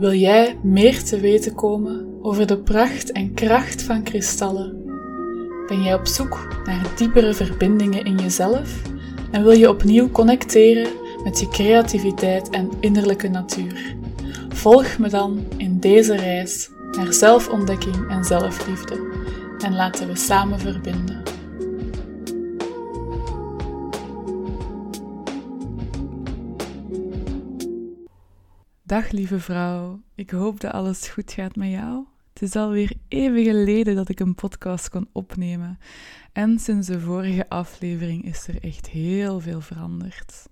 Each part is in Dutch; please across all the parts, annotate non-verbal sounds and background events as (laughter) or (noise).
Wil jij meer te weten komen over de pracht en kracht van kristallen? Ben jij op zoek naar diepere verbindingen in jezelf en wil je opnieuw connecteren met je creativiteit en innerlijke natuur? Volg me dan in deze reis naar zelfontdekking en zelfliefde en laten we samen verbinden. Dag lieve vrouw, ik hoop dat alles goed gaat met jou. Het is alweer even geleden dat ik een podcast kon opnemen en sinds de vorige aflevering is er echt heel veel veranderd.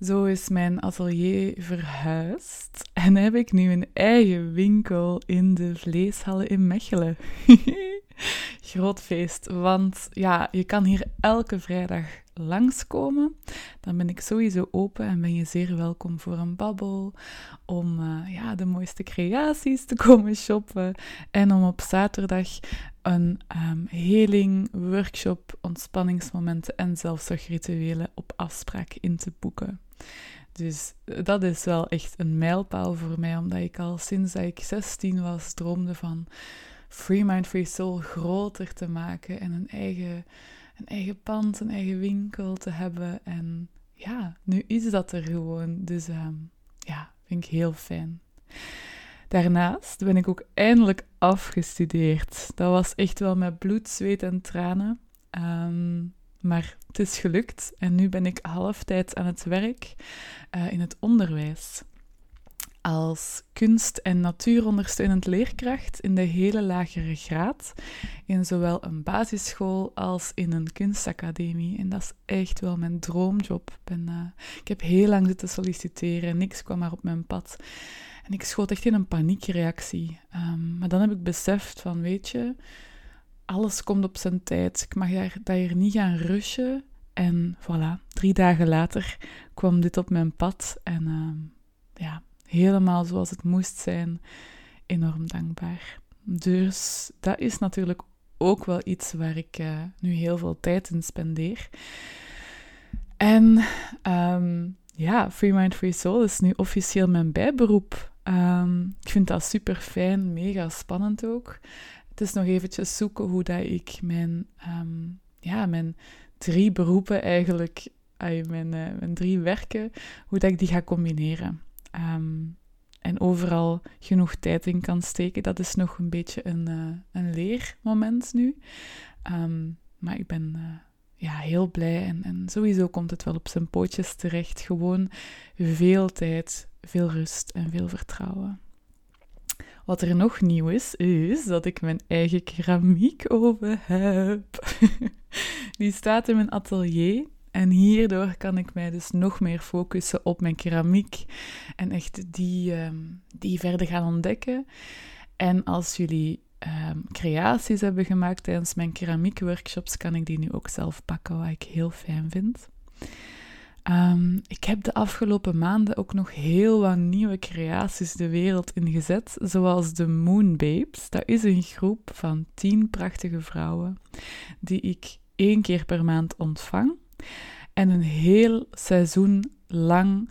Zo is mijn atelier verhuisd en heb ik nu een eigen winkel in de vleeshallen in Mechelen. (laughs) (laughs) Groot feest, want ja, je kan hier elke vrijdag langskomen. Dan ben ik sowieso open en ben je zeer welkom voor een babbel, om uh, ja, de mooiste creaties te (laughs) komen shoppen en om op zaterdag een um, healing, workshop, ontspanningsmomenten en zelfzorgrituelen op afspraak in te boeken. Dus eh, dat is wel echt een mijlpaal voor mij, omdat ik al sinds dat ik 16 was droomde van Free Mind, Free Soul groter te maken en een eigen, een eigen pand, een eigen winkel te hebben. En ja, nu is dat er gewoon. Dus ehm, ja, vind ik heel fijn. Daarnaast ben ik ook eindelijk afgestudeerd. Dat was echt wel met bloed, zweet en tranen. Ehm, maar het is gelukt en nu ben ik halftijd aan het werk uh, in het onderwijs als kunst- en natuurondersteunend leerkracht in de hele lagere graad, in zowel een basisschool als in een kunstacademie. En dat is echt wel mijn droomjob. Ben, uh, ik heb heel lang zitten solliciteren, niks kwam maar op mijn pad. En ik schoot echt in een paniekreactie. Um, maar dan heb ik beseft van, weet je, alles komt op zijn tijd. Ik mag daar, niet gaan rushen. En voilà, drie dagen later kwam dit op mijn pad. En uh, ja, helemaal zoals het moest zijn. Enorm dankbaar. Dus dat is natuurlijk ook wel iets waar ik uh, nu heel veel tijd in spendeer. En um, ja, Free Mind, Free Soul is nu officieel mijn bijberoep. Um, ik vind dat super fijn, mega spannend ook. Het is nog eventjes zoeken hoe dat ik mijn, um, ja, mijn drie beroepen eigenlijk, mijn, uh, mijn drie werken, hoe dat ik die ga combineren. Um, en overal genoeg tijd in kan steken. Dat is nog een beetje een, uh, een leermoment nu. Um, maar ik ben uh, ja, heel blij en, en sowieso komt het wel op zijn pootjes terecht. Gewoon veel tijd, veel rust en veel vertrouwen. Wat er nog nieuw is, is dat ik mijn eigen keramiekoven heb. (laughs) Die staat in mijn atelier en hierdoor kan ik mij dus nog meer focussen op mijn keramiek en echt die, um, die verder gaan ontdekken. En als jullie um, creaties hebben gemaakt tijdens mijn keramiekworkshops, kan ik die nu ook zelf pakken, wat ik heel fijn vind. Um, ik heb de afgelopen maanden ook nog heel wat nieuwe creaties de wereld ingezet, zoals de Moon Babes. Dat is een groep van tien prachtige vrouwen die ik één keer per maand ontvang. En een heel seizoen lang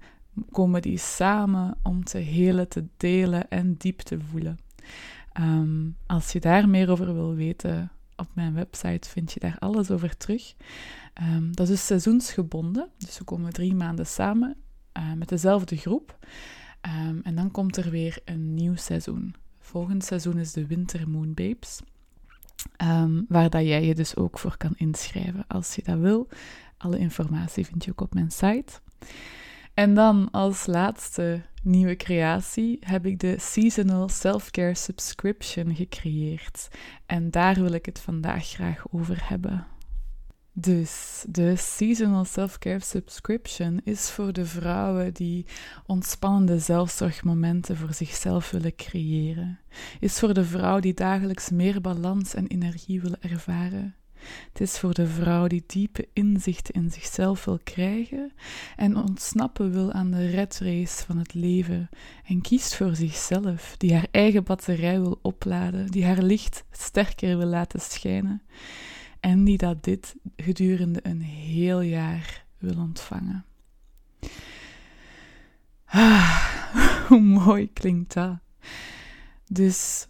komen die samen om te helen, te delen en diep te voelen. Um, als je daar meer over wil weten, op mijn website vind je daar alles over terug. Um, dat is dus seizoensgebonden, dus we komen drie maanden samen uh, met dezelfde groep. Um, en dan komt er weer een nieuw seizoen. Volgend seizoen is de Winter Moon Babes. Waar dat jij je dus ook voor kan inschrijven als je dat wil. Alle informatie vind je ook op mijn site. En dan als laatste nieuwe creatie heb ik de Seasonal Self-Care Subscription gecreëerd. En daar wil ik het vandaag graag over hebben. Dus de Seasonal Self-Care Subscription is voor de vrouwen die ontspannende zelfzorgmomenten voor zichzelf willen creëren. Is voor de vrouw die dagelijks meer balans en energie wil ervaren. Het is voor de vrouw die diepe inzichten in zichzelf wil krijgen en ontsnappen wil aan de red race van het leven en kiest voor zichzelf, die haar eigen batterij wil opladen, die haar licht sterker wil laten schijnen en die dat dit gedurende een heel jaar wil ontvangen. Ah, (laughs) Hoe mooi klinkt dat? Dus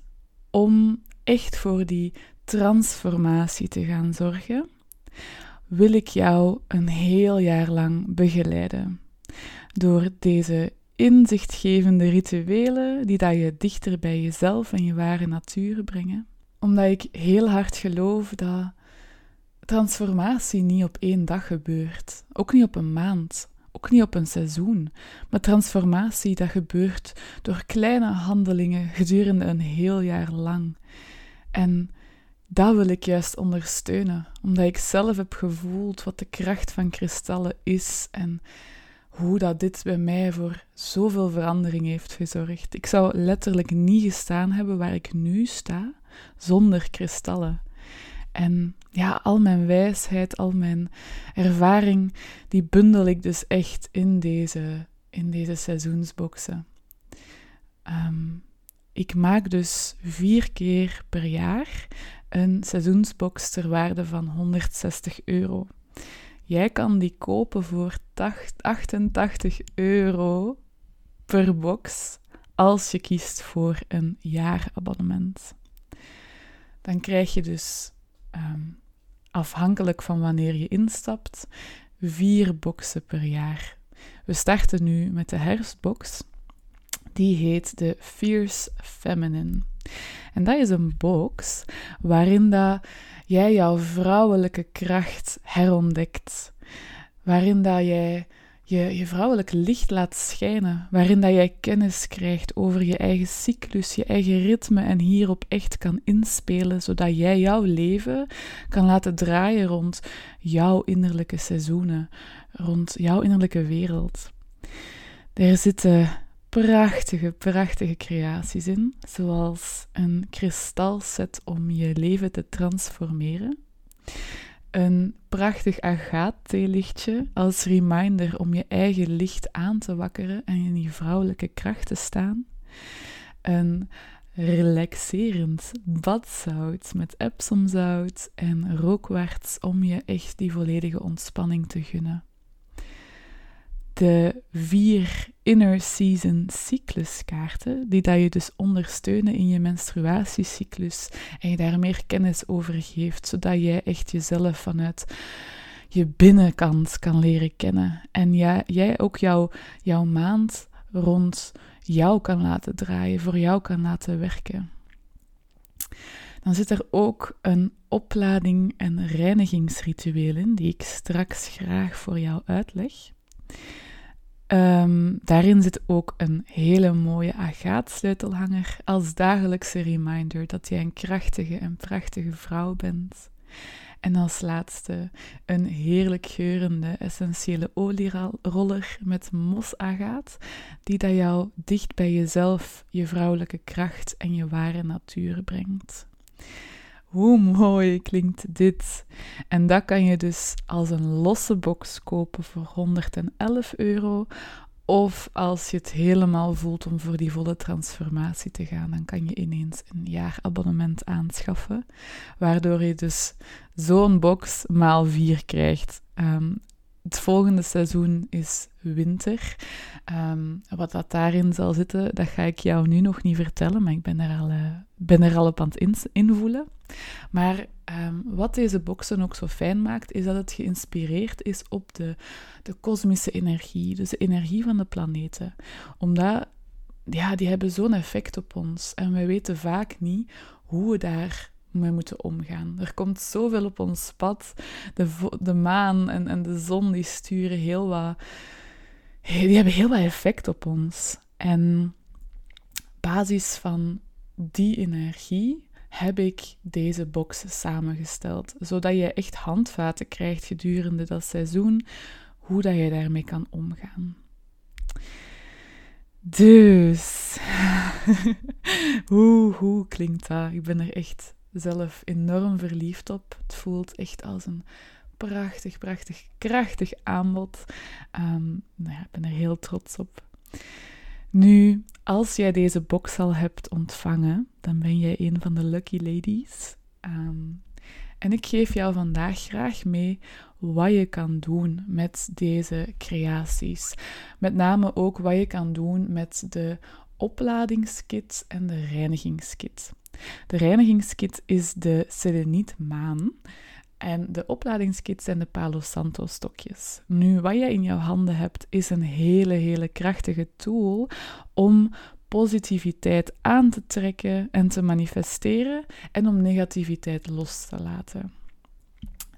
om echt voor die transformatie te gaan zorgen, wil ik jou een heel jaar lang begeleiden. Door deze inzichtgevende rituelen die dat je dichter bij jezelf en je ware natuur brengen. Omdat ik heel hard geloof dat transformatie niet op één dag gebeurt, ook niet op een maand, ook niet op een seizoen, maar transformatie dat gebeurt door kleine handelingen gedurende een heel jaar lang. En dat wil ik juist ondersteunen, omdat ik zelf heb gevoeld wat de kracht van kristallen is en hoe dat dit bij mij voor zoveel verandering heeft gezorgd. Ik zou letterlijk niet gestaan hebben waar ik nu sta zonder kristallen. En ja, al mijn wijsheid, al mijn ervaring, die bundel ik dus echt in deze, in deze seizoensboxen. Ehm, ik maak dus vier keer per jaar een seizoensbox ter waarde van 160 euro. Jij kan die kopen voor 88 euro per box als je kiest voor een jaarabonnement. Dan krijg je dus, ehm, afhankelijk van wanneer je instapt, vier boxen per jaar. We starten nu met de herfstbox. Die heet de Fierce Feminine. En dat is een box waarin dat jij jouw vrouwelijke kracht herontdekt. Waarin dat jij je, je vrouwelijke licht laat schijnen. Waarin dat jij kennis krijgt over je eigen cyclus, je eigen ritme en hierop echt kan inspelen, zodat jij jouw leven kan laten draaien rond jouw innerlijke seizoenen, rond jouw innerlijke wereld. Er zitten prachtige, prachtige creaties in, zoals een kristalset om je leven te transformeren, een prachtig agaattheelichtje als reminder om je eigen licht aan te wakkeren en in je vrouwelijke kracht te staan, een relaxerend badzout met epsomzout en rookwarts om je echt die volledige ontspanning te gunnen. De vier inner season cycluskaarten, die dat je dus ondersteunen in je menstruatiecyclus en je daar meer kennis over geeft, zodat jij echt jezelf vanuit je binnenkant kan leren kennen. En jij ook jouw, jouw maand rond jou kan laten draaien, voor jou kan laten werken. Dan zit er ook een oplading en reinigingsritueel in, die ik straks graag voor jou uitleg. Ehm, daarin zit ook een hele mooie agaatsleutelhanger als dagelijkse reminder dat jij een krachtige en prachtige vrouw bent. En als laatste een heerlijk geurende essentiële olieroller met mosagaat, die dat jou dicht bij jezelf, je vrouwelijke kracht en je ware natuur brengt. Hoe mooi klinkt dit? En dat kan je dus als een losse box kopen voor 111 euro. Of als je het helemaal voelt om voor die volle transformatie te gaan, dan kan je ineens een jaarabonnement aanschaffen. Waardoor je dus zo'n box maal 4 krijgt. Um, het volgende seizoen is winter. Ehm, wat dat daarin zal zitten, dat ga ik jou nu nog niet vertellen, maar ik ben er al, uh, ben er al op aan het invoelen. Maar ehm, wat deze boxen ook zo fijn maakt, is dat het geïnspireerd is op de, de kosmische energie, dus de energie van de planeten. Omdat, ja, die hebben zo'n effect op ons en we weten vaak niet hoe we daar mee moeten omgaan. Er komt zoveel op ons pad. De, de maan en, en de zon die sturen heel wat... Die hebben heel wat effect op ons. En basis van die energie heb ik deze box samengesteld, zodat je echt handvaten krijgt gedurende dat seizoen, hoe dat je daarmee kan omgaan. Dus, (laughs) hoe, hoe klinkt dat? Ik ben er echt zelf enorm verliefd op. Het voelt echt als een prachtig, prachtig, krachtig aanbod. Um, nou ja, ik ben er heel trots op. Nu, als jij deze box al hebt ontvangen, dan ben jij een van de lucky ladies. Um, En ik geef jou vandaag graag mee wat je kan doen met deze creaties. Met name ook wat je kan doen met de opladingskit en de reinigingskit. De reinigingskit is de selenietmaan en de opladingskit zijn de Palo Santo stokjes. Nu, wat je in jouw handen hebt, is een hele, hele krachtige tool om positiviteit aan te trekken en te manifesteren en om negativiteit los te laten.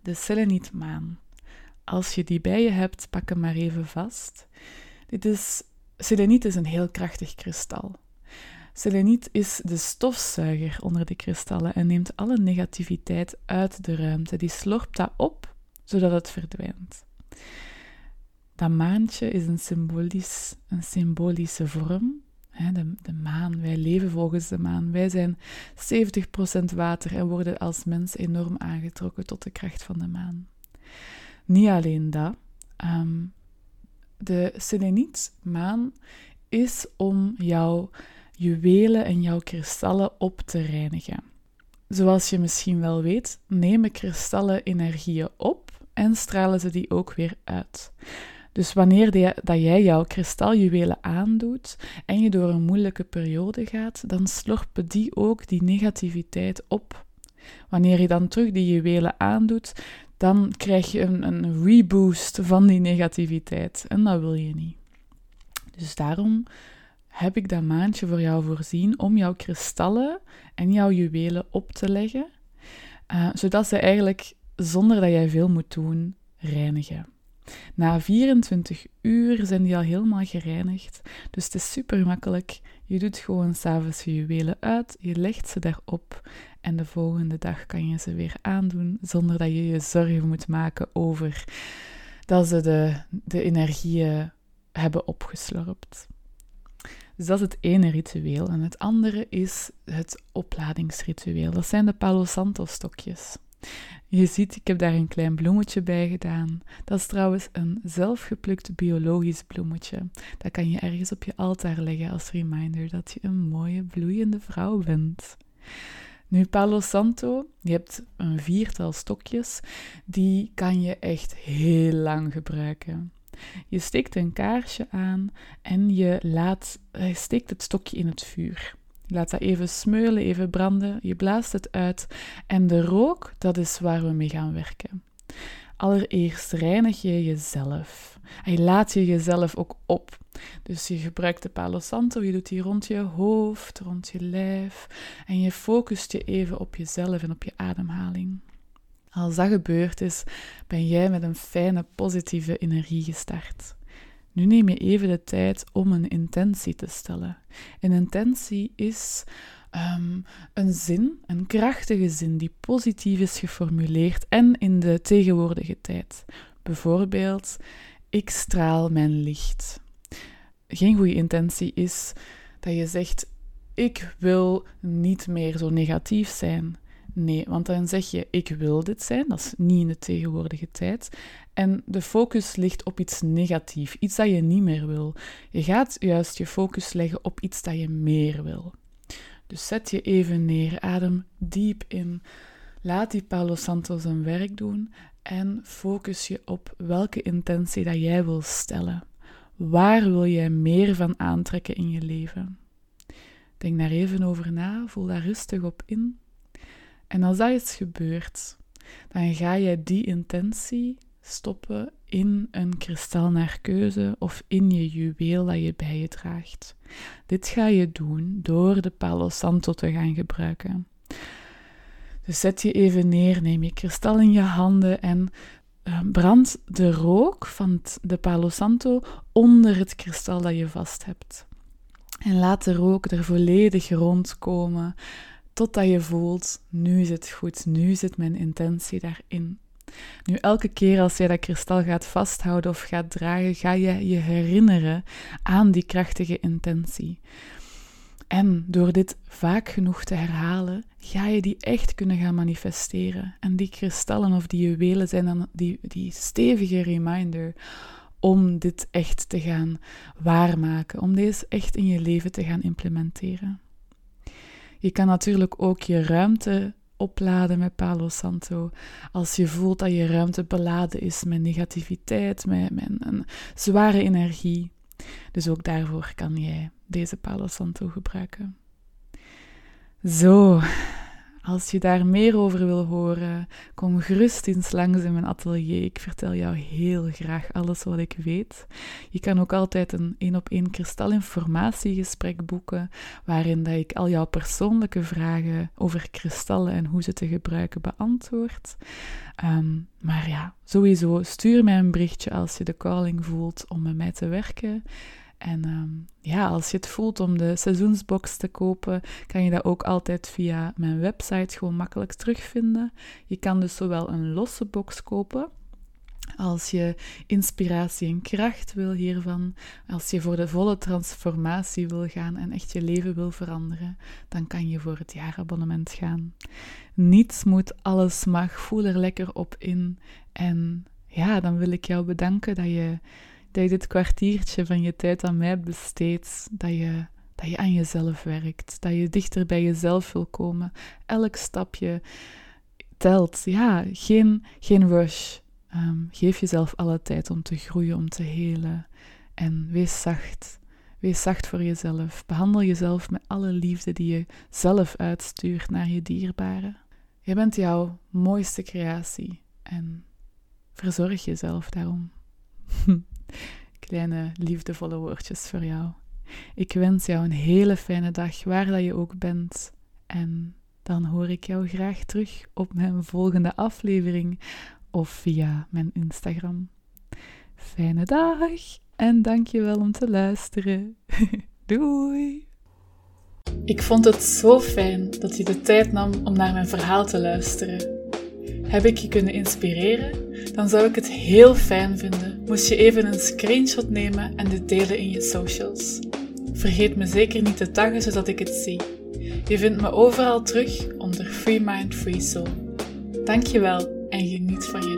De selenietmaan. Als je die bij je hebt, pak hem maar even vast. Dit is, seleniet is een heel krachtig kristal. Seleniet is de stofzuiger onder de kristallen en neemt alle negativiteit uit de ruimte. Die slorpt dat op, zodat het verdwijnt. Dat maantje is een, symbolisch, een symbolische vorm. De, de maan, wij leven volgens de maan. Wij zijn 70% water en worden als mens enorm aangetrokken tot de kracht van de maan. Niet alleen dat. Um, de selenietmaan is om jouw juwelen en jouw kristallen op te reinigen. Zoals je misschien wel weet, nemen kristallen energieën op en stralen ze die ook weer uit. Dus wanneer dat jij jouw kristaljuwelen aandoet en je door een moeilijke periode gaat, dan slorpen die ook die negativiteit op. Wanneer je dan terug die juwelen aandoet, dan krijg je een, een reboost van die negativiteit. En dat wil je niet. Dus daarom heb ik dat maandje voor jou voorzien om jouw kristallen en jouw juwelen op te leggen, uh, zodat ze eigenlijk zonder dat jij veel moet doen reinigen. Na 24 uur zijn die al helemaal gereinigd, dus het is super makkelijk. Je doet gewoon s'avonds je juwelen uit, je legt ze daarop en de volgende dag kan je ze weer aandoen zonder dat je je zorgen moet maken over dat ze de, de energieën hebben opgeslorpt. Dus dat is het ene ritueel. En het andere is het opladingsritueel. Dat zijn de Palo Santo stokjes. Je ziet, ik heb daar een klein bloemetje bij gedaan. Dat is trouwens een zelfgeplukt biologisch bloemetje. Dat kan je ergens op je altaar leggen als reminder dat je een mooie bloeiende vrouw bent. Nu, Palo Santo, je hebt een viertal stokjes, die kan je echt heel lang gebruiken. Je steekt een kaarsje aan en je, laat, je steekt het stokje in het vuur. Je laat dat even smeulen, even branden, je blaast het uit en de rook, dat is waar we mee gaan werken. Allereerst reinig je jezelf. En je laat je jezelf ook op. Dus je gebruikt de Palo Santo, je doet die rond je hoofd, rond je lijf en je focust je even op jezelf en op je ademhaling. Als dat gebeurd is, ben jij met een fijne positieve energie gestart. Nu neem je even de tijd om een intentie te stellen. Een intentie is ehm, een zin, een krachtige zin die positief is geformuleerd en in de tegenwoordige tijd. Bijvoorbeeld, ik straal mijn licht. Geen goede intentie is dat je zegt, ik wil niet meer zo negatief zijn. Nee, want dan zeg je ik wil dit zijn, dat is niet in de tegenwoordige tijd. En de focus ligt op iets negatiefs, iets dat je niet meer wil. Je gaat juist je focus leggen op iets dat je meer wil. Dus zet je even neer, adem diep in, laat die Palo Santo zijn werk doen en focus je op welke intentie dat jij wil stellen. Waar wil jij meer van aantrekken in je leven? Denk daar even over na, voel daar rustig op in. En als dat is gebeurd, dan ga je die intentie stoppen in een kristal naar keuze of in je juweel dat je bij je draagt. Dit ga je doen door de Palo Santo te gaan gebruiken. Dus zet je even neer, neem je kristal in je handen en uh, brand de rook van de Palo Santo onder het kristal dat je vast hebt. En laat de rook er volledig rondkomen. Totdat je voelt, nu is het goed, nu zit mijn intentie daarin. Nu, elke keer als jij dat kristal gaat vasthouden of gaat dragen, ga je je herinneren aan die krachtige intentie. En door dit vaak genoeg te herhalen, ga je die echt kunnen gaan manifesteren. En die kristallen of die juwelen zijn dan die, die stevige reminder om dit echt te gaan waarmaken, om deze echt in je leven te gaan implementeren. Je kan natuurlijk ook je ruimte opladen met Palo Santo. Als je voelt dat je ruimte beladen is met negativiteit, met, met een zware energie. Dus ook daarvoor kan jij deze Palo Santo gebruiken. Zo, als je daar meer over wil horen, kom gerust eens langs in mijn atelier. Ik vertel jou heel graag alles wat ik weet. Je kan ook altijd een één op één kristallinformatiegesprek boeken, waarin dat ik al jouw persoonlijke vragen over kristallen en hoe ze te gebruiken beantwoord. Ehm, maar ja, sowieso stuur mij een berichtje als je de calling voelt om met mij te werken. En ehm, ja, als je het voelt om de seizoensbox te kopen, kan je dat ook altijd via mijn website gewoon makkelijk terugvinden. Je kan dus zowel een losse box kopen, als je inspiratie en kracht wil hiervan, als je voor de volle transformatie wil gaan en echt je leven wil veranderen, dan kan je voor het jaarabonnement gaan. Niets moet, alles mag, voel er lekker op in. En ja, dan wil ik jou bedanken dat je dat je dit kwartiertje van je tijd aan mij besteedt, dat je, dat je aan jezelf werkt, dat je dichter bij jezelf wil komen. Elk stapje telt. Ja, geen, geen rush. Ehm, geef jezelf alle tijd om te groeien, om te helen. En wees zacht. Wees zacht voor jezelf. Behandel jezelf met alle liefde die je zelf uitstuurt naar je dierbaren. Je bent jouw mooiste creatie en verzorg jezelf daarom. (laughs) Kleine liefdevolle woordjes voor jou. Ik wens jou een hele fijne dag waar dat je ook bent. En dan hoor ik jou graag terug op mijn volgende aflevering of via mijn Instagram. Fijne dag en dankjewel om te luisteren. (laughs) Doei! Ik vond het zo fijn dat je de tijd nam om naar mijn verhaal te luisteren. Heb ik je kunnen inspireren? Dan zou ik het heel fijn vinden moest je even een screenshot nemen en dit delen in je socials. Vergeet me zeker niet te taggen zodat ik het zie. Je vindt me overal terug onder Free Mind Free Soul. Dankjewel en geniet van je.